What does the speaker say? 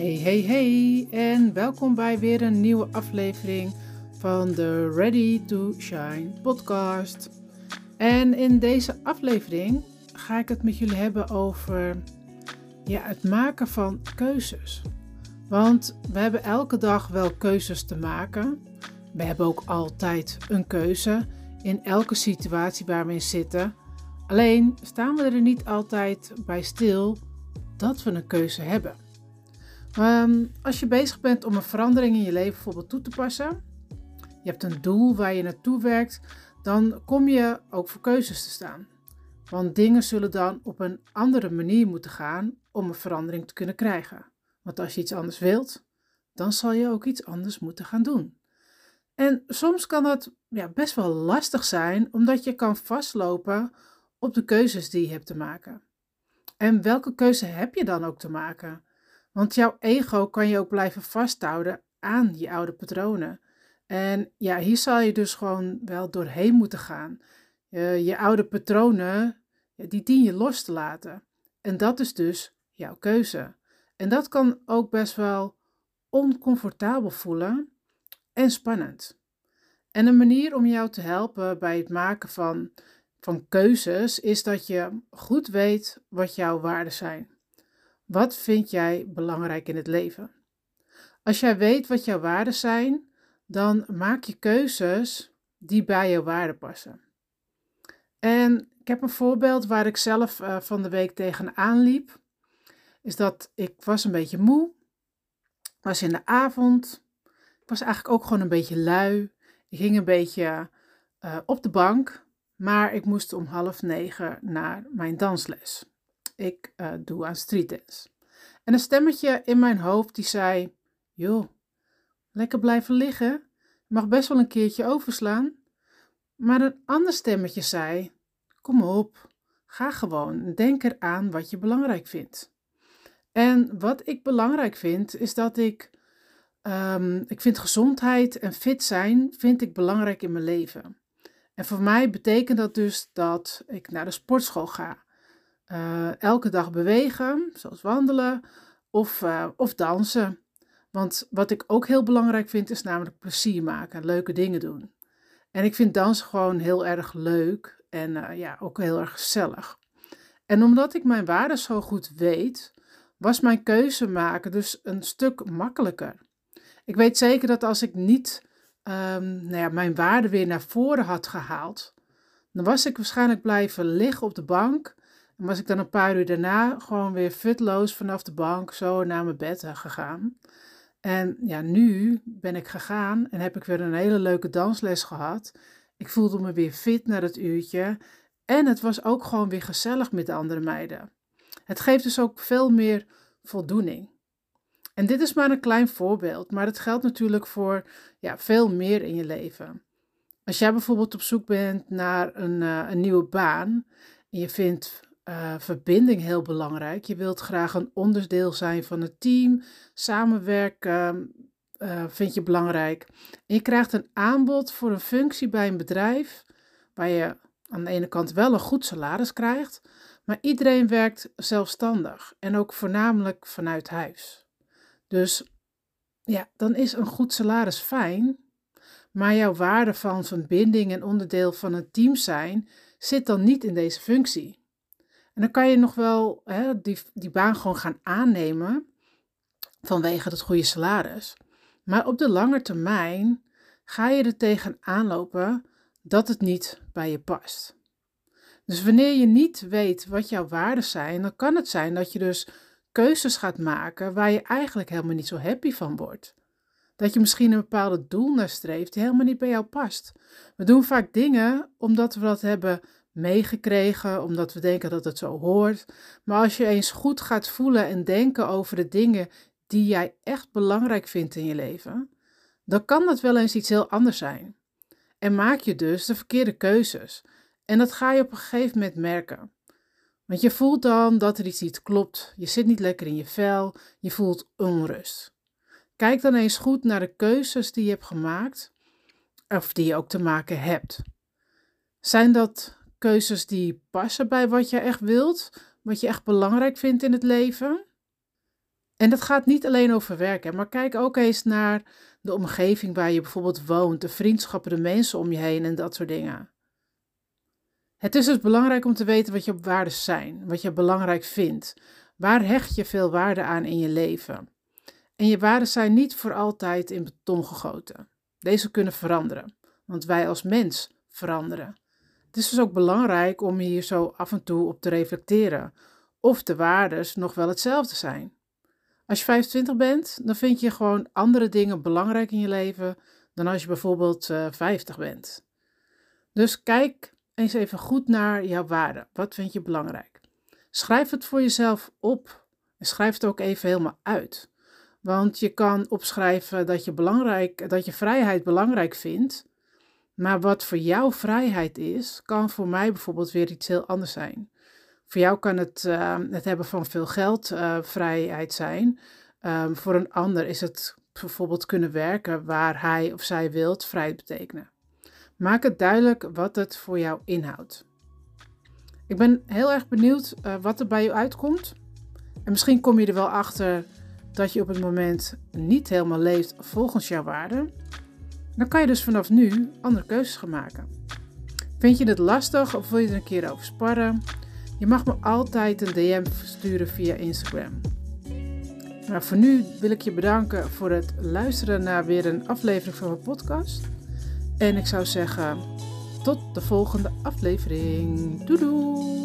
Hey, hey, hey en welkom bij weer een nieuwe aflevering van de Ready to Shine podcast. En in deze aflevering ga ik het met jullie hebben over ja, het maken van keuzes. Want we hebben elke dag wel keuzes te maken. We hebben ook altijd een keuze in elke situatie waar we in zitten. Alleen staan we er niet altijd bij stil dat we een keuze hebben. Ehm, als je bezig bent om een verandering in je leven bijvoorbeeld toe te passen, je hebt een doel waar je naartoe werkt, dan kom je ook voor keuzes te staan. Want dingen zullen dan op een andere manier moeten gaan om een verandering te kunnen krijgen. Want als je iets anders wilt, dan zal je ook iets anders moeten gaan doen. En soms kan dat ja, best wel lastig zijn, omdat je kan vastlopen op de keuzes die je hebt te maken. En welke keuze heb je dan ook te maken? Want jouw ego kan je ook blijven vasthouden aan je oude patronen. En ja, hier zal je dus gewoon wel doorheen moeten gaan. Je, je oude patronen, die dien je los te laten. En dat is dus jouw keuze. En dat kan ook best wel oncomfortabel voelen en spannend. En een manier om jou te helpen bij het maken van, van keuzes is dat je goed weet wat jouw waarden zijn. Wat vind jij belangrijk in het leven? Als jij weet wat jouw waarden zijn, dan maak je keuzes die bij jouw waarden passen. En ik heb een voorbeeld waar ik zelf uh, van de week tegenaan liep. Is dat ik was een beetje moe. Was in de avond. Ik was eigenlijk ook gewoon een beetje lui. Ik ging een beetje uh, op de bank. Maar ik moest om half negen naar mijn dansles. Ik uh, doe aan streetdance. En een stemmetje in mijn hoofd die zei: Joh, lekker blijven liggen. Mag best wel een keertje overslaan. Maar een ander stemmetje zei: Kom op, ga gewoon. Denk eraan wat je belangrijk vindt. En wat ik belangrijk vind, is dat ik. Um, ik vind gezondheid en fit zijn vind ik belangrijk in mijn leven. En voor mij betekent dat dus dat ik naar de sportschool ga. Uh, elke dag bewegen, zoals wandelen of, uh, of dansen. Want wat ik ook heel belangrijk vind, is namelijk plezier maken, leuke dingen doen. En ik vind dansen gewoon heel erg leuk en uh, ja, ook heel erg gezellig. En omdat ik mijn waarden zo goed weet, was mijn keuze maken dus een stuk makkelijker. Ik weet zeker dat als ik niet um, nou ja, mijn waarden weer naar voren had gehaald, dan was ik waarschijnlijk blijven liggen op de bank. Was ik dan een paar uur daarna gewoon weer futloos vanaf de bank zo naar mijn bed gegaan. En ja, nu ben ik gegaan en heb ik weer een hele leuke dansles gehad. Ik voelde me weer fit na het uurtje. En het was ook gewoon weer gezellig met de andere meiden. Het geeft dus ook veel meer voldoening. En dit is maar een klein voorbeeld, maar het geldt natuurlijk voor ja, veel meer in je leven. Als jij bijvoorbeeld op zoek bent naar een, uh, een nieuwe baan en je vindt uh, verbinding heel belangrijk, je wilt graag een onderdeel zijn van het team, samenwerken uh, vind je belangrijk. Je krijgt een aanbod voor een functie bij een bedrijf waar je aan de ene kant wel een goed salaris krijgt, maar iedereen werkt zelfstandig en ook voornamelijk vanuit huis. Dus ja, dan is een goed salaris fijn, maar jouw waarde van verbinding en onderdeel van een team zijn zit dan niet in deze functie. En dan kan je nog wel hè, die, die baan gewoon gaan aannemen vanwege het goede salaris. Maar op de lange termijn ga je er tegen aanlopen dat het niet bij je past. Dus wanneer je niet weet wat jouw waarden zijn, dan kan het zijn dat je dus keuzes gaat maken waar je eigenlijk helemaal niet zo happy van wordt. Dat je misschien een bepaalde doel nastreeft die helemaal niet bij jou past. We doen vaak dingen omdat we dat hebben meegekregen, omdat we denken dat het zo hoort. Maar als je eens goed gaat voelen en denken over de dingen die jij echt belangrijk vindt in je leven, dan kan dat wel eens iets heel anders zijn. En maak je dus de verkeerde keuzes. En dat ga je op een gegeven moment merken. Want je voelt dan dat er iets niet klopt. Je zit niet lekker in je vel. Je voelt onrust. Kijk dan eens goed naar de keuzes die je hebt gemaakt. Of die je ook te maken hebt. Zijn dat keuzes die passen bij wat je echt wilt? Wat je echt belangrijk vindt in het leven? En dat gaat niet alleen over werken, maar kijk ook eens naar de omgeving waar je bijvoorbeeld woont, de vriendschappen, de mensen om je heen en dat soort dingen. Het is dus belangrijk om te weten wat je waarden zijn, wat je belangrijk vindt. Waar hecht je veel waarde aan in je leven? En je waarden zijn niet voor altijd in beton gegoten. Deze kunnen veranderen, want wij als mens veranderen. Het is dus ook belangrijk om hier zo af en toe op te reflecteren of de waarden nog wel hetzelfde zijn. Als je 25 bent, dan vind je gewoon andere dingen belangrijk in je leven dan als je bijvoorbeeld uh, eh, 50 bent. Dus kijk eens even goed naar jouw waarden. Wat vind je belangrijk? Schrijf het voor jezelf op en schrijf het ook even helemaal uit. Want je kan opschrijven dat je, belangrijk, dat je vrijheid belangrijk vindt, maar wat voor jou vrijheid is, kan voor mij bijvoorbeeld weer iets heel anders zijn. Voor jou kan het, uh, het hebben van veel geld uh, vrijheid zijn. Um, voor een ander is het bijvoorbeeld kunnen werken waar hij of zij wilt vrijheid betekenen. Maak het duidelijk wat het voor jou inhoudt. Ik ben heel erg benieuwd uh, wat er bij je uitkomt. En misschien kom je er wel achter dat je op het moment niet helemaal leeft volgens jouw waarden. Dan kan je dus vanaf nu andere keuzes gaan maken. Vind je het lastig of wil je er een keer over sparren? Je mag me altijd een DM sturen via Instagram. Maar voor nu wil ik je bedanken voor het luisteren naar weer een aflevering van mijn podcast. En ik zou zeggen, tot de volgende aflevering. Doei doei!